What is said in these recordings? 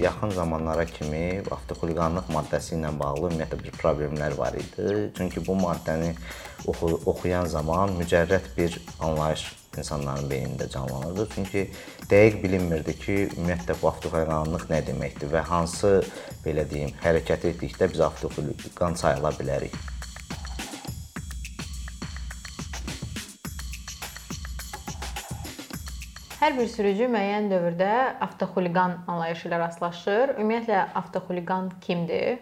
yaxın zamanlara kimi avtoxuliqanlıq maddəsi ilə bağlı ümumiyyətlə bir problemlər var idi. Çünki bu maddəni oxu oxuyan zaman mücərrəd bir anlayış insanların beynində canlanırdı. Çünki dəqiq bilinmirdi ki, ümumiyyətlə bu avtoxuliqanlıq nə deməkdir və hansı belə deyim, hərəkət etdikdə biz avtoxuliqan sayıla bilərik. Hər bir sürücü müəyyən dövrdə avtoxuliqan anlayışı ilə rastlaşır. Ümumiyyətlə avtoxuliqan kimdir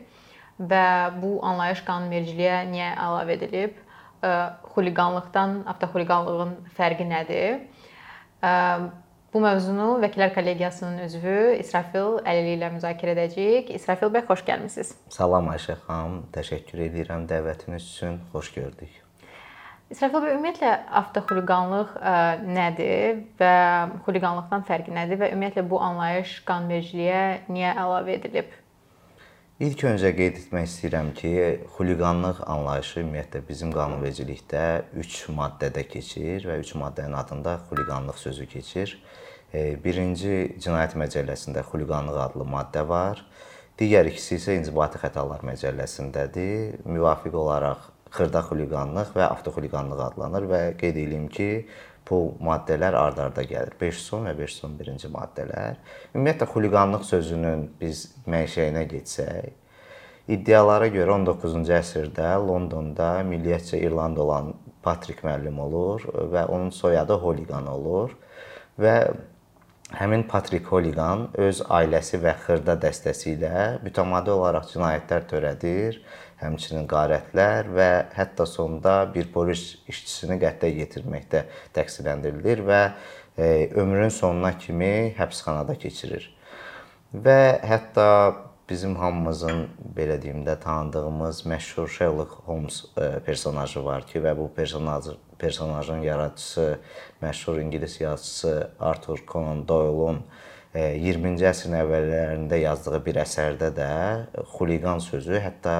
və bu anlayış qanunvericiliyə niyə əlavə edilib? Xuliqanlıqdan avtoxuliqanlığın fərqi nədir? Bu mövzunu Vəkillər Kollegiyasının üzvü İsrafil Əlili ilə müzakirə edəcəyik. İsrafil bəy, xoş gəlmisiniz. Salam Ayşə xanım, təşəkkür edirəm dəvətiniz üçün. Xoş gördük. İsrafil bəy, ümumiyyətlə avtoxuliqanlıq ə, nədir və xuliqanlıqdan fərqi nədir və ümumiyyətlə bu anlayış qanunvericiliyə niyə əlavə edilib? İlk öncə qeyd etmək istəyirəm ki, xuliqanlıq anlayışı ümumiyyətlə bizim qanunvericilikdə 3 maddədə keçir və 3 maddənin adında xuliqanlıq sözü keçir. Birinci Cinayət Məcəlləsində xuliqanlıq adlı maddə var. Digər ikisi isə İnzibati Xətalar Məcəlləsindədir. Müvafiq olaraq xırda xuliqanlıq və avtoxuliqanlıq adlanır və qeyd edeyim ki, bu maddələr ard-arda gəlir. 510 və 511-ci maddələr. Ümumiyyətlə xuliqanlıq sözünün biz mənşəyinə getsək, iddialara görə 19-cu əsrdə Londonda milliyyətcə İrland olan Patrik müəllim olur və onun soyadı Holigan olur və həmin Patrik Holigan öz ailəsi və xırda dəstəsi ilə mütəmadi olaraq cinayətlər törədir həmçinin qarətlər və hətta sonda bir polis işçisini qətlə yetirməkdə təqsirləndirilir və e, ömrünün sonuna kimi həbsxanada keçirir. Və hətta bizim hamımızın belə deyim də tanıdığımız məşhur Sherlock Holmes e, personajı var ki və bu personaj personajın yaradıcısı məşhur ingilis yazıçısı Arthur Conan Doyle-un 20-ci e, əsrin əvvəllərində yazdığı bir əsərdə də xuliqan sözü hətta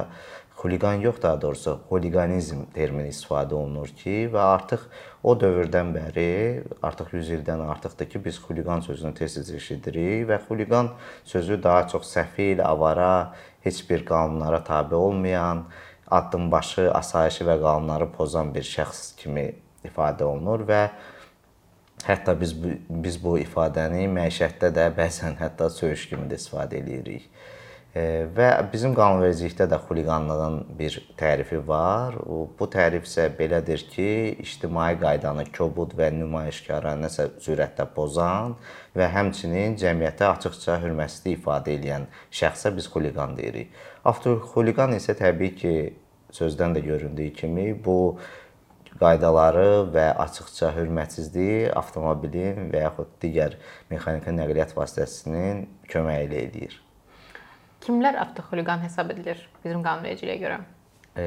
xuliqan yox, daha doğrusu holiqanizm termini istifadə olunur ki, və artıq o dövrdən bəri, artıq 100 ildən artıqdır ki, biz xuliqan sözünü tez-tez eşidirik və xuliqan sözü daha çox səfil, avara, heç bir qanunlara tabe olmayan, addımbaşı asayişi və qanunları pozan bir şəxs kimi ifadə olunur və hətta biz biz bu ifadəni məişətdə də bəzən hətta söyüş kimi də istifadə edirik. Və bizim qanunvericilikdə də xuliqanlığın bir tərifi var. Bu tərif isə belədir ki, ictimai qaydanı kobud və nümayişkara nəsə sürətdə pozan və həmçinin cəmiyyətə açıqca hörmətsizlik ifadə edən şəxsə biz xuliqan deyirik. Avtoxuliqan isə təbii ki, sözdən də göründüyü kimi bu qaydaları və açıqca hörmətsizliyi avtomobilin və yaxud digər mexaniki nəqliyyat vasitəsinin köməyi ilə edir. Kimlər avtoxuliqan hesab edilir bizim qanunvericiliyə görə? E,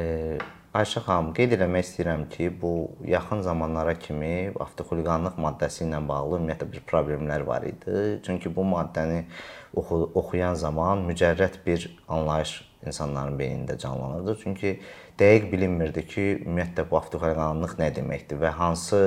Ayşə xanım, qeyd etmək istəyirəm ki, bu yaxın zamanlara kimi avtoxuliqanlıq maddəsi ilə bağlı ümumiyyətlə bir problemlər var idi. Çünki bu maddəni oxu oxuyan zaman mücərrəd bir anlayış insanların beynində canlanırdı. Çünki dəqiq bilinmirdi ki, ümumiyyətlə bu avtoxuliqanlıq nə deməkdir və hansı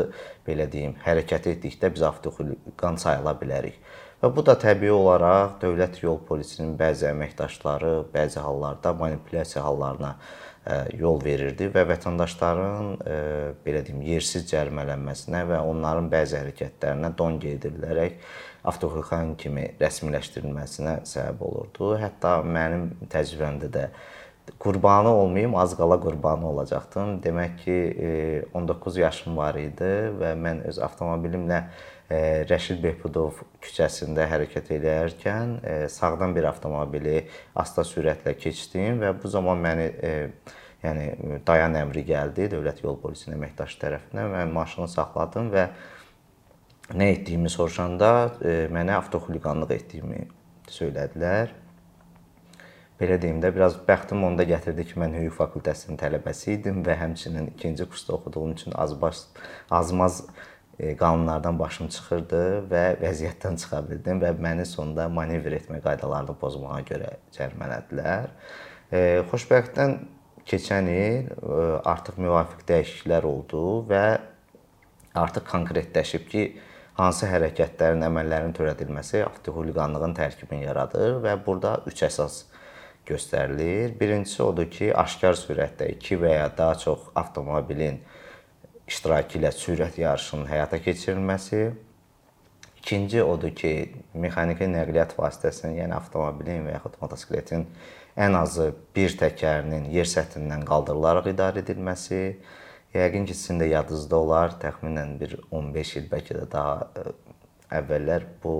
belə deyim, hərəkət etdikdə biz avtoxuliqan sayıla bilərik. Və bu da təbii olaraq dövlət yol polisinin bəzi əməkdaşları bəzi hallarda manipulyasiya hallarına e, yol verirdi və vətəndaşların e, belə deyim, yersiz cərimələnməsinə və onların bəzi hərəkətlərinə don gedilərək avtoxuliqan kimi rəsmiləşdirilməsinə səbəb olurdu. Hətta mənim təcrübəmdə də qurbanı olmayım, az qala qurbanı olacaqdım. Demək ki, 19 e, yaşım var idi və mən öz avtomobilimlə Rəşid Behbudov küçəsində hərəkət edərkən sağdan bir avtomobili asta sürətlə keçdim və bu zaman məni yəni dayan əmri gəldi dövlət yol polisinin əməkdaşı tərəfindən. Mən maşını saxladım və nə etdiyimi soruşanda mənə avtoxuliqanlıq etdiyimi söylədilər. Belə deyim də, biraz bəxtim onda gətirdi ki, mən hüquq fakültəsinin tələbəsi idim və həmçinin ikinci kursda oxuduğum üçün azbaş azmaz E, qanunlardan başım çıxırdı və vəziyyətdən çıxa bildim və məni sonda manevr etmə qaydalarını pozmağa görə cərimələdilər. E, xoşbəxtdən keçən il e, artıq müvafiq dəyişikliklər oldu və artıq konkretləşib ki, hansı hərəkətlərin, əməllərin törədilməsi avtoxuliqanlığın tərkibini yaradır və burada 3 əsas göstərilir. Birincisi odur ki, aşkar sürətdə 2 və ya daha çox avtomobilin iştirakı ilə sürət yarışının həyata keçirilməsi. İkinci odur ki, mexaniki nəqliyyat vasitəsinin, yəni avtomobilin və yaxud motosikletin ən azı bir təkərinin yer səthindən qaldırılaraq idarə edilməsi. Yəqin ki, sizin də yadınızda olar, təxminən bir 15 il bəlkə də daha e, əvvəllər bu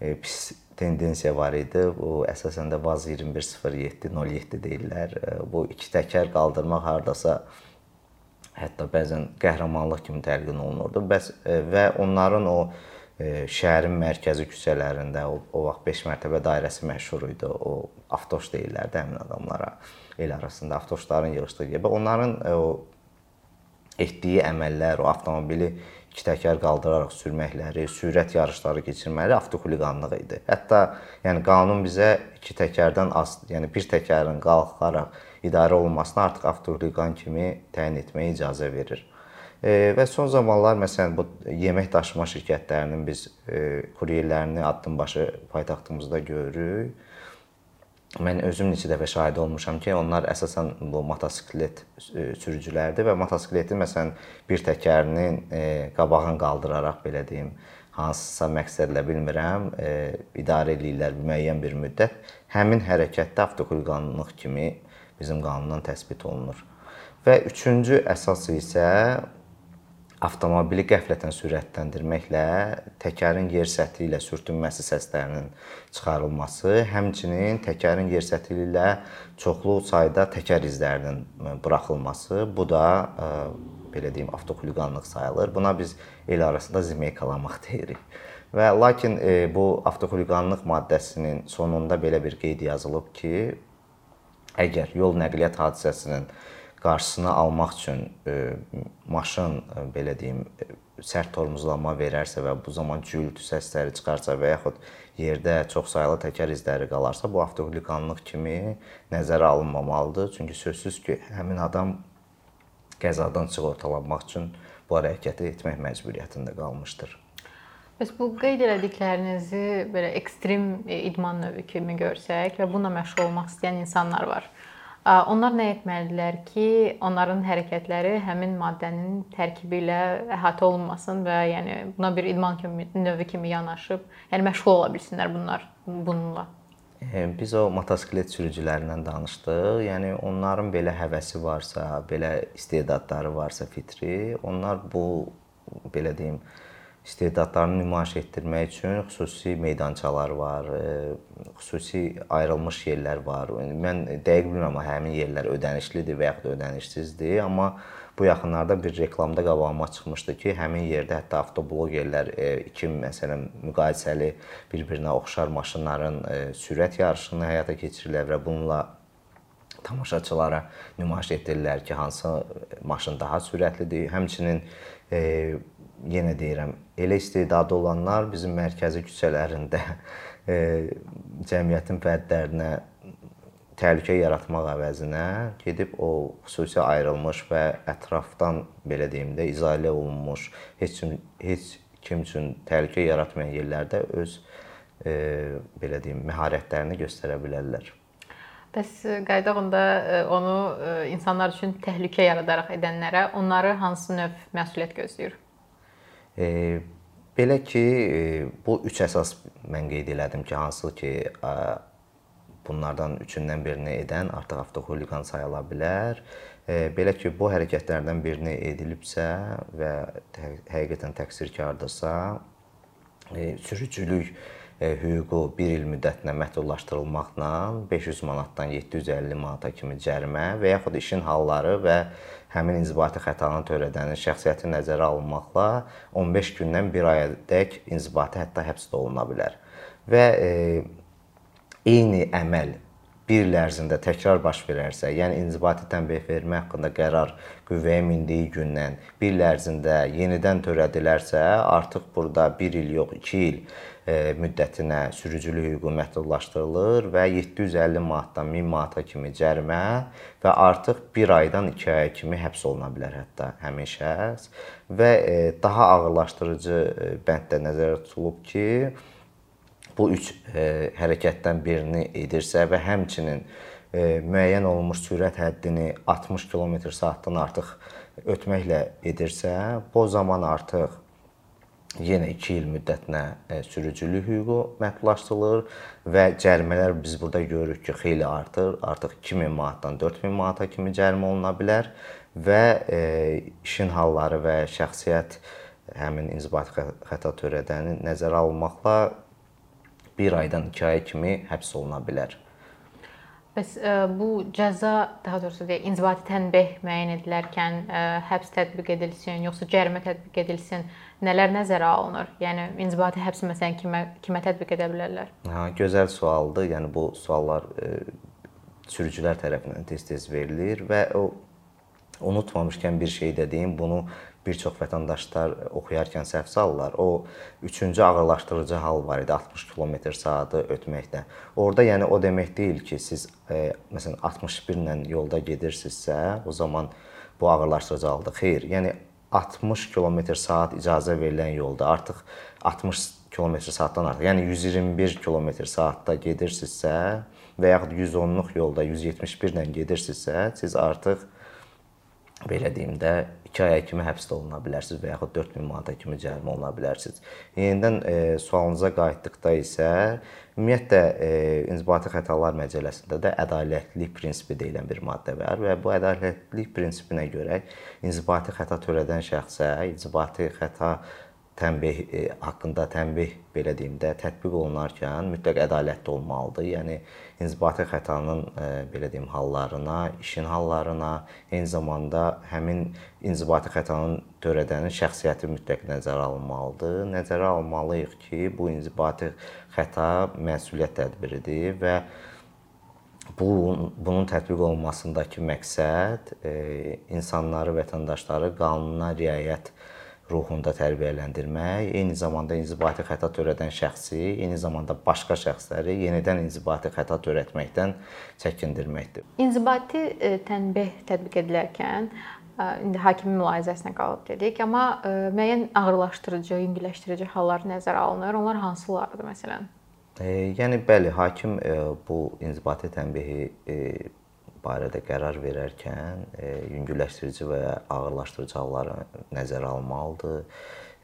e, pis tendensiya var idi. Bu əsasən də VAZ 210707 deyirlər. E, bu iki təkər qaldırmaq hardasa hətta bəzən qəhrəmanlıq kimi təlqin olunurdu. Bəs və onların o şəhərin mərkəzi küçələrində o, o vaxt 5 mərtəbə dairəsi məşhur idi. O avtoş deyirlərdi həmin adamlara. El arasında avtoşların yığıldığı yer. Onların o etdiyi əməllər, o avtomobili iki təkər qaldıraraq sürməkləri, sürət yarışları keçirmələri avtoxuliqanlıq idi. Hətta yəni qanun bizə iki təkərdən az, yəni bir təkərin qalxaraq idarə olunmasını artıq avtoxuliqan kimi təyin etməyə icazə verir. E, və son zamanlar məsələn bu yemək daşıma şirkətlərinin biz e, kuryerlərini addımbaşı paytaxtımızda görürük. Mən özüm neçə dəfə şahid olmuşam ki, onlar əsasən bu motosiklet e, sürücülərdir və motosikleti məsələn bir təkərinin e, qabağını qaldıraraq belə deyim, hansısa məqsədlə bilmirəm, e, idarə eləyirlər müəyyən bir müddət. Həmin hərəkətdə avtoxuliqanlıq kimi bizim qanundan təsbit olunur. Və üçüncü əsas isə avtomobili qəflətən sürətləndirməklə təkərin yer səthi ilə sürtünməsi səslərinin çıxarılması, həmçinin təkərin yer səthi ilə çoxlu sayda təkər izlərinin buraxılması, bu da e, belə deyim avtoxuliqanlıq sayılır. Buna biz el arasında zimeykalamaq deyirik. Və lakin e, bu avtoxuliqanlıq maddəsinin sonunda belə bir qeyd yazılıb ki, əgər yol nəqliyyat hadisəsinin qarşısını almaq üçün e, maşın e, belə deyim e, sərt tormozlama verərsə və bu zaman gürültü səsləri çıxarsa və yaxud yerdə çoxsaylı təkər izləri qalarsa, bu avtoxuliqanlıq kimi nəzərə alınmamalıdır. Çünki sözsüz ki, həmin adam qəzadan sığortalanmaq üçün bu hərəkəti etmək məcburiyyətində qalmışdır. Bəs bu qeyd elədiklərinizi belə ekstrem idman növü kimi görsək və bununla məşğul olmaq istəyən insanlar var. Onlar nə etməlidirlər ki, onların hərəkətləri həmin maddənin tərkibi ilə əhatə olunmasın və yəni buna bir idman kimi növü kimi yanaşıb, yəni məşğul ola bilsinlər bunlar bununla. Biz o motosiklet sürücülərindən danışdıq. Yəni onların belə həvəsi varsa, belə istedadları varsa fitri, onlar bu belə deyim, istedadlarını nümayiş etdirmək üçün xüsusi meydançalar var, e, xüsusi ayrılmış yerlər var. Mən dəqiq bilmirəm həmin yerlər ödənişlidir və yaxud ödənişsizdir, amma bu yaxınlarda bir reklamda qabağıma çıxmışdı ki, həmin yerdə hətta avtoblogerlər e, iki məsələn müqayisəli bir-birinə oxşar maşınların e, sürət yarışını həyata keçirirlər və bununla tamaşaçılara nümayiş etdirirlər ki, hansı maşın daha sürətlidir. Həmçinin e, yenə deyirəm, elə istedadı olanlar bizim mərkəzi küçələrində e, cəmiyyətin fərdlərinə təhlükə yaratmaq əvəzinə gedib o xüsusi ayrılmış və ətrafdan belə deyim də izolə olunmuş, heç kim heç kim üçün təhlükə yaratmayan yerlərdə öz e, belə deyim məharətlərini göstərə bilərlər. Bəs qaydaq onda e, onu e, insanlar üçün təhlükə yaradaraq edənlərə onları hansı növ məsuliyyət gözləyir? E, belə ki, e, bu üç əsas mən qeyd elədim ki, hansı ki, bunlardan üçündən birini edən artıq avtoxuliqan sayıla bilər. E, belə ki, bu hərəkətlərdən birini edilibsə və həqiqətən təqsirkardırsa, sürücülük hüququ 1 il müddətinə məhdudlaşdırılmaqla 500 manatdan 750 manata kimi cərimə və yaxud işin halları və həmin inzibati xətanı törədənin şəxsiyyəti nəzərə alınmaqla 15 gündən 1 ayadək inzibati hətta həbs də oluna bilər. Və e, eyni əməl bir il ərzində təkrar baş verərsə, yəni inzibati tənbeh vermə haqqında qərar qüvvəyə mindiyi gündən bir il ərzində yenidən törədilərsə, artıq burada 1 il yox, 2 il e, müddətinə sürücülük hüququ məhdudlaşdırılır və 750 manatdan 1000 manata kimi cərimə və artıq 1 aydan 2 aya kimi həbs oluna bilər hətta həmin şəxs və e, daha ağırlaşdırıcı e, bənddə nəzərdə tutulub ki, bu üç e, hərəkətdən birini edirsə və həmçinin e, müəyyən olunmuş sürət həddini 60 km/saatdan artıq ötməklə edirsə, bu zaman artıq yenə 2 il müddətinə e, sürücülük hüququ məhdudlaşdırılır və cərimələr biz burada görürük ki, xeyli artır. Artıq 2000 manatdan 4000 manata kimi cərimə oluna bilər və e, işin halları və şəxsiyyət həmin inzibati xəta törədəni nəzərə alınmaqla 1 aydan 2 aya kimi həbs oluna bilər. Bəs ə, e, bu cəza, daha doğrusu deyək, inzibati tənbeh müəyyən edilərkən ə, e, həbs tətbiq edilsin, yoxsa cərimə tətbiq edilsin, nələr nəzərə alınır? Yəni inzibati həbs məsələn kimə kimə tətbiq edə bilərlər? Ha, gözəl sualdır. Yəni bu suallar ə, e, sürücülər tərəfindən tez-tez verilir və o unutmamışkən bir şey də deyim, bunu bir çox vətəndaşlar oxuyarkən səhv salırlar. O üçüncü ağırlaşdırıcı hal var idi 60 km/saatı ötməkdə. Orda yəni o demək deyil ki, siz e, məsələn 61 ilə yolda gedirsinizsə, o zaman bu ağırlaşdırıcı haldır. Xeyr, yəni 60 km/saat icazə verilən yolda artıq 60 km/saatdan artıq, yəni 121 km/saatda gedirsinizsə və yaxud 110-luq yolda 171 ilə gedirsinizsə, siz artıq belə deyim də 2 aya kimi həbsdə oluna bilərsiniz və yaxud 4000 manata kimi cərimə oluna bilərsiniz. Yenidən e, sualınıza qayıtdıqda isə ümumiyyətlə e, inzibati xətalar məcəlləsində də ədalətlilik prinsipi deyilən bir maddə var və bu ədalətlilik prinsipinə görə inzibati xəta törədən şəxsə inzibati xəta tənbeh e, haqqında tənbeh belə deyim də tətbiq olunarkən mütləq ədalətli olmalıdır. Yəni inzibati xətanın e, belə deyim hallarına, işin hallarına, eyni zamanda həmin inzibati xətanın törədənin şəxsiyyəti mütləq nəzərə alınmalıdır. Nəzərə almalıyıq ki, bu inzibati xəta məsuliyyət tədbiridir və bu bunun tətbiq olunmasındakı məqsəd e, insanları, vətəndaşları qanuna riayət ruhunda tərbiyələndirmək, eyni zamanda inzibati xəta törədən şəxsi, eyni zamanda başqa şəxsləri yenidən inzibati xəta törətməkdən çəkindirməkdir. İnzibati e, tənbeh tətbiq edilərkən e, indi hakimin mülahizəsinə qalıb dedik, amma e, müəyyən ağırlaşdırıcı, yüngülləşdirici hallar nəzərə alınır. Onlar hansılardır məsələn? E, yəni bəli, hakim e, bu inzibati tənbihi e, barədə qərar verərkən e, yüngülləşdirici və ya ağırlaşdırıcı halları nəzərə almalıdır.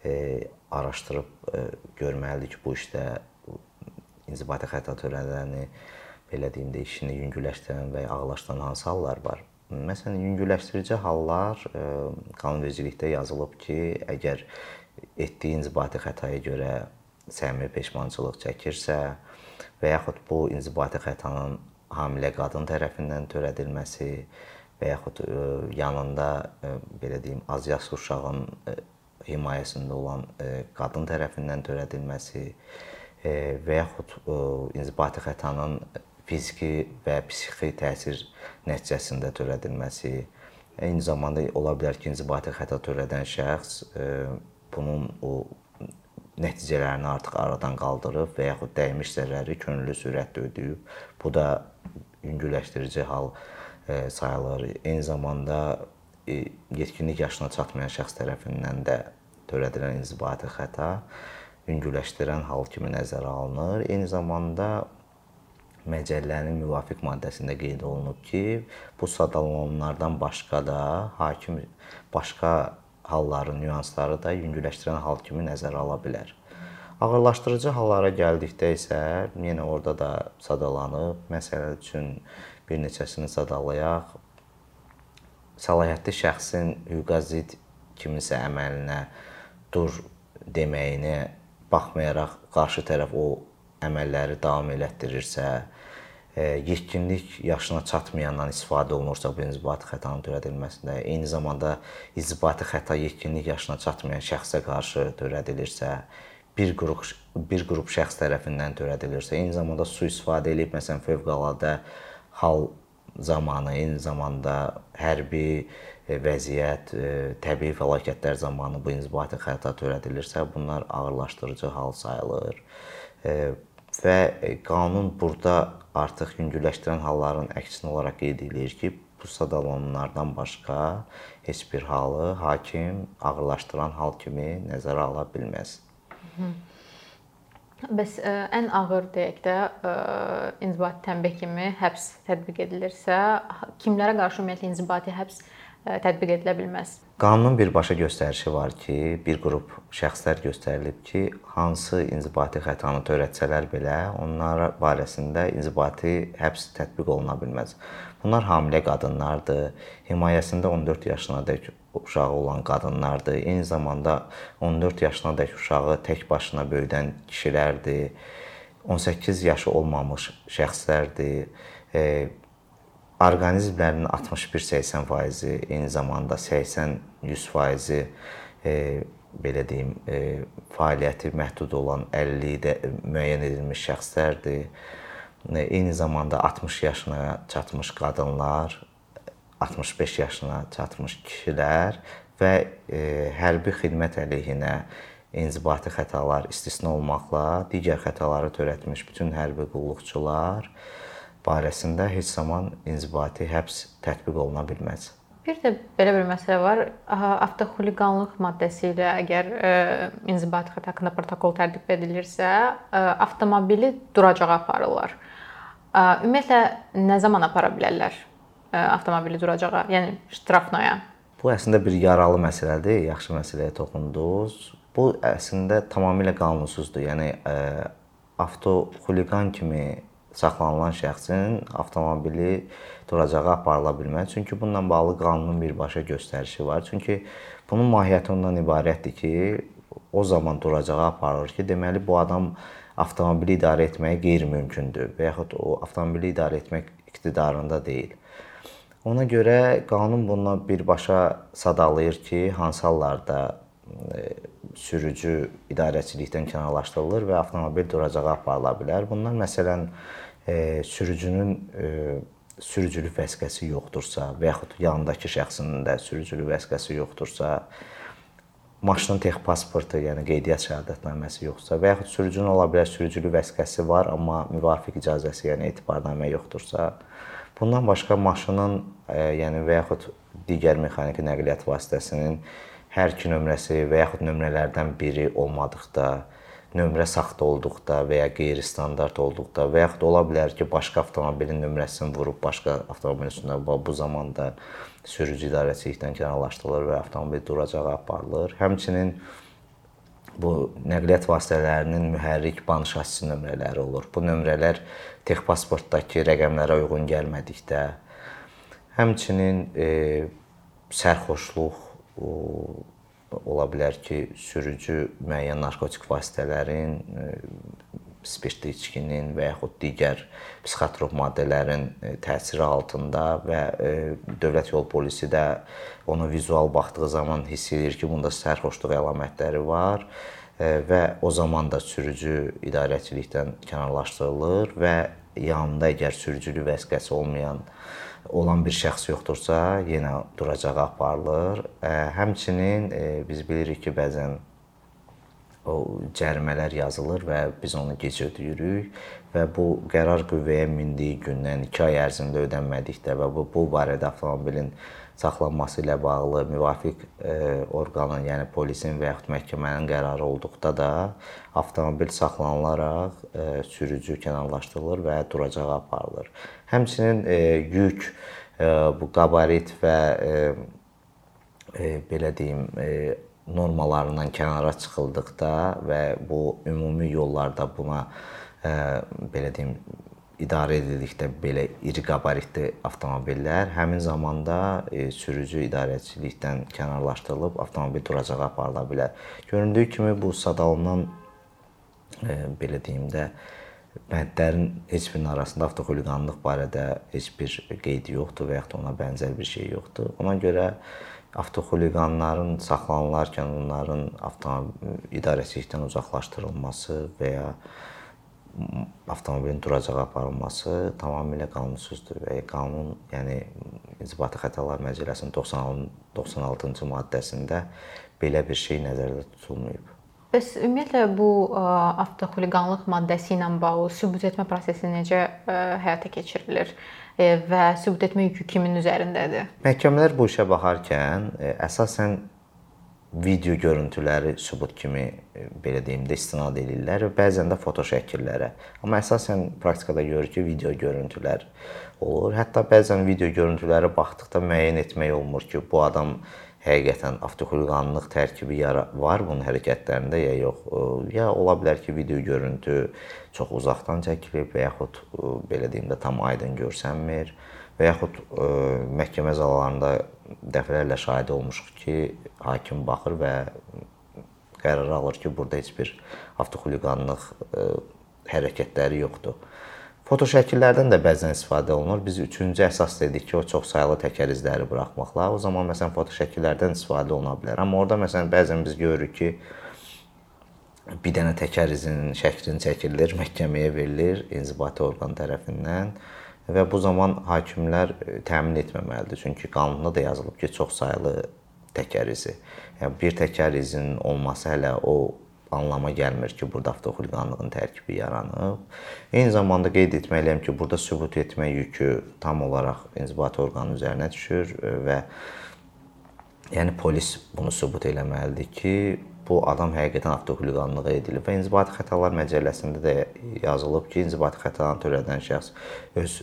E, araşdırıb e, görməlidir ki, bu işdə inzibati xəta törədəni belə deyim də işini yüngülləşdirən və ya ağırlaşdıran hansı hallar var? Məsələn, yüngülləşdirici hallar qanunvericilikdə yazılıb ki, əgər etdiyi inzibati xətaya görə səmimi peşmançılıq çəkirsə və yaxud bu inzibati xətanın hamilə qadın tərəfindən törədilməsi və yaxud e, yanında e, belə deyim azyaşlı uşağın e, himayəsində olan qadın tərəfindən törədilməsi və yaxud inzibati xətanın fiziki və psixi təsir nəticəsində törədilməsi, eyni zamanda ola bilər ki, inzibati xəta törədən şəxs bunun o nəticələrini artıq aradan qaldırıb və yaxud dəymiş zərəri könüllü sürətlə ödəyib. Bu da yüngülləşdirici hal e, sayılır. Eyni zamanda e, yetkinlik yaşına çatmayan şəxs tərəfindən də törədilən inzibati xəta yüngülləşdirən hal kimi nəzərə alınır. Eyni zamanda məcəllənin müvafiq maddəsində qeyd olunub ki, bu sadalananlardan başqa da hakim başqa halların nüansları da yüngülləşdirən hal kimi nəzərə ala bilər. Ağırlaşdırıcı hallara gəldikdə isə yenə orada da sadalanıb. Məsəl üçün bir neçəsini sadalayaq. Səlahiyyətli şəxsin hüquqa zidd kimisə əməlinə dur deməyinə baxmayaraq qarşı tərəf o əməlləri davam elətdirirsə, yetkinlik yaşına çatmayandan istifadə olunursa bu inzibati xətanın törədilməsində, eyni zamanda inzibati xəta yetkinlik yaşına çatmayan şəxsə qarşı törədilirsə, bir qrup bir qrup şəxs tərəfindən törədilirsə, eyni zamanda sui-istifadə edib məsələn fövqəladə hal zamanı, eyni zamanda hərbi vəziyyət, təbii fəlakətlər zamanı bu inzibati xəta törədilirsə, bunlar ağırlaşdırıcı hal sayılır. Və qanun burada artıq yüngülləşdirən halların əksinə olaraq qeyd edir ki, bu sadalananlardan başqa heç bir halı hakim ağırlaşdıran hal kimi nəzərə ala bilməz. Bəs ə, ən ağır deyək də ə, inzibati tənbeh kimi həbs tətbiq edilirsə, kimlərə qarşı ümumiyyətlə inzibati həbs ə, tətbiq edilə bilməz? Qanunun birbaşa göstərişi var ki, bir qrup şəxslər göstərilib ki, hansı inzibati xətanı törətsələr belə, onlar barəsində inzibati həbs tətbiq oluna bilməz. Bunlar hamilə qadınlardır, himayəsində 14 yaşınadək uşağı olan qadınlardır. Eyni zamanda 14 yaşınadək uşağı tək başına böyüdən kişilərdir. 18 yaşı olmamış şəxslərdir. E, orqanizmlərinin 61-80%, eyni zamanda 80-100% e, belə deyim, e, fəaliyyəti məhdud olan 50 də müəyyən edilmiş şəxslərdir. E, eyni zamanda 60 yaşına çatmış qadınlar, 65 yaşına çatmış kişilər və e, hərbi xidmət əleyhinə inzibati xətalar istisna olmaqla digər xətaları törətmiş bütün hərbi qulluqçular barəsində heç zaman inzibati həbs tətbiq oluna bilməz. Bir də belə bir məsələ var. Avtoxuliqanlıq maddəsi ilə əgər ə, e, inzibati xəta haqqında protokol tərtib edilirsə, ə, e, avtomobili duracağa aparırlar. Ə, ümumiyyətlə nə zaman apara bilərlər? avtomobili duracağa, yəni ştrafnoya. Bu əslində bir yaralı məsələdir. Yaxşı məsələyə toxundunuz. Bu əslində tamamilə qanunsuzdur. Yəni avtoxuliqan kimi saxlanılan şəxsin avtomobili duracağa aparıla bilməz. Çünki bununla bağlı qanunun birbaşa göstərişi var. Çünki bunun mahiyyəti ondan ibarətdir ki, o zaman duracağa aparılır ki, deməli bu adam avtomobili idarə etməyi qeyri-mümkündür və yaxud o avtomobili idarə etmək iqtidarında deyil. Ona görə qanun bundan birbaşa sadalayır ki, hansı hallarda e, sürücü idarəçilikdən kənarlaşdırılır və avtomobil duracağa aparıla bilər. Bunlar məsələn e, sürücünün e, sürücülük vəsiqəsi yoxdursa və yaxud yanındakı şəxsin də sürücülük vəsiqəsi yoxdursa, maşının tex pasportu, yəni qeydiyyat şəhadətnaməsi yoxdursa və yaxud sürücünün ola bilər sürücülük vəsiqəsi var, amma müvafiq icazəsi, yəni etibarnamə yoxdursa, Bundan başqa maşının, e, yəni və yaxud digər mexaniki nəqliyyat vasitəsinin hər iki nömrəsi və yaxud nömrələrdən biri olmadıqda, nömrə saxta olduqda və ya qeyri-standart olduqda və yaxud ola bilər ki, başqa avtomobilin nömrəsini vurub başqa avtomobilin üstünə bu zamanda sürücü idarəçilikdən kənarlaşdırılır və avtomobil duracağa aparılır. Həmçinin bu nəqliyyat vasitələrinin mühərrik ban şassi nömrələri olur. Bu nömrələr texpasportdakı rəqəmlərə uyğun gəlmədikdə, həmçinin e, sərxoşluq o, ola bilər ki, sürücü müəyyən narkotik vasitələrin e, spirtli içkinin və yaxud digər psixotrop maddələrin e, təsiri altında və e, dövlət yol polisi də onu vizual baxdığı zaman hiss edir ki, bunda sərxoşluq əlamətləri var və o zaman da sürücü idarəçilikdən kənarlaşdırılır və yanında əgər sürücülük vəsiqəsi olmayan olan bir şəxs yoxdursa, yenə duracağa aparılır. Həmçinin biz bilirik ki, bəzən o cərimələr yazılır və biz onu gec ödəyirik və bu qərar qüvvəyə mindiyi gündən 2 ay ərzində ödənmədikdə və bu bu barədə avtomobilin saxlanması ilə bağlı müvafiq e, orqanın, yəni polisin və yaxud məhkəmənin qərarı olduqda da avtomobil saxlanılaraq e, sürücü kənarlaşdırılır və duracağa aparılır. Həmçinin e, yük bu qabarit və belə deyim normalarından kənara çıxıldıqda və bu ümumi yollarda buna belə deyim idarə edildikdə belə iri qabaritli avtomobillər həmin zamanda e, sürücü idarəçilikdən kənarlaşdırılıb avtomobil duracağa aparıla bilər. Göründüyü kimi bu sadalanan e, belə deyim də bəndlərin heç birinin arasında avtoxuliqanlıq barədə heç bir qeyd yoxdur və yaxud ona bənzər bir şey yoxdur. Ona görə avtoxuliqanların saxlanılarkən onların avtomobil idarəçilikdən uzaqlaşdırılması və ya avtomobilin duracağa aparılması tamamilə qanunsuzdur və qanun, yəni İnzibati Xətalar Məcəlləsinin 96-cı maddəsində belə bir şey nəzərdə tutulmayıb. Bəs ümumiyyətlə bu avtoxuliqanlıq maddəsi ilə bağlı sübut etmə prosesi necə həyata keçirilir və sübut etmə yükü kimin üzərindədir? Məhkəmələr bu işə baxarkən əsasən video görüntüləri sübut kimi belə deyim də istinad edirlər və bəzən də foto şəkillərə. Amma əsasən praktikada görürük ki, video görüntülər olur. Hətta bəzən video görüntülərə baxdıqda müəyyən etmək olmur ki, bu adam həqiqətən avtoxuliqanlıq tərkibi var bunun hərəkətlərində ya yox. Ya ola bilər ki, video görüntü çox uzaqdan çəkilib və yaxud belə deyim də tam aydın görsənmir və yaxud məhkəmə zallarında dəfələrlə şahid olmuşuq ki, hakim baxır və qərar alır ki, burada heç bir avtoxuliqanlıq hərəkətləri yoxdur. Foto şəkillərdən də bəzən istifadə olunur. Biz üçüncü əsas dedik ki, o çoxsaylı təkər izləri buraxmaqla. O zaman məsələn foto şəkillərdən istifadə oluna bilər. Amma orada məsələn bəzən biz görürük ki, bir dənə təkər izinin şəklini çəkilir, məhkəməyə verilir inzibati orqan tərəfindən və bu zaman hakimlər təmin etməməlidir. Çünki qanunda da yazılıb ki, çoxsaylı təkər izi. Yəni bir təkər izinin olması hələ o anlama gəlmir ki, burada avtoxuliqanlığın tərkibi yaranıb. Eyni zamanda qeyd etməliyəm ki, burada sübut etmə yükü tam olaraq inzibati orqanın üzərinə düşür və yəni polis bunu sübut eləməlidir ki, bu adam həqiqətən avtoxuliqanlığı edilib və İnzibati Xətalar Məcəlləsində də yazılıb ki, inzibati xətaları törədən şəxs öz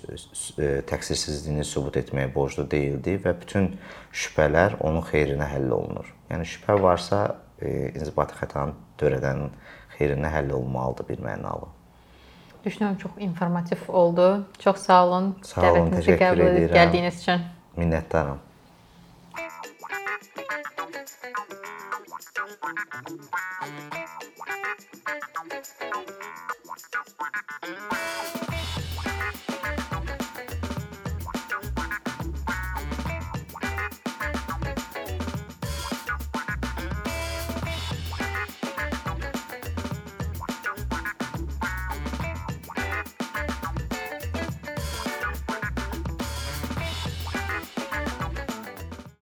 təqsirsizliyini sübut etməyə borclu deyildi və bütün şübhələr onun xeyrinə həll olunur. Yəni şübhə varsa, inzibati xətanın törədənin xeyrinə həll olunmalıdır bir mənalı. Düşünürəm çox informativ oldu. Çox sağ olun. Sağ olun, təşəkkür edirəm. Gəldiyiniz üçün. Minnətdaram. Wow.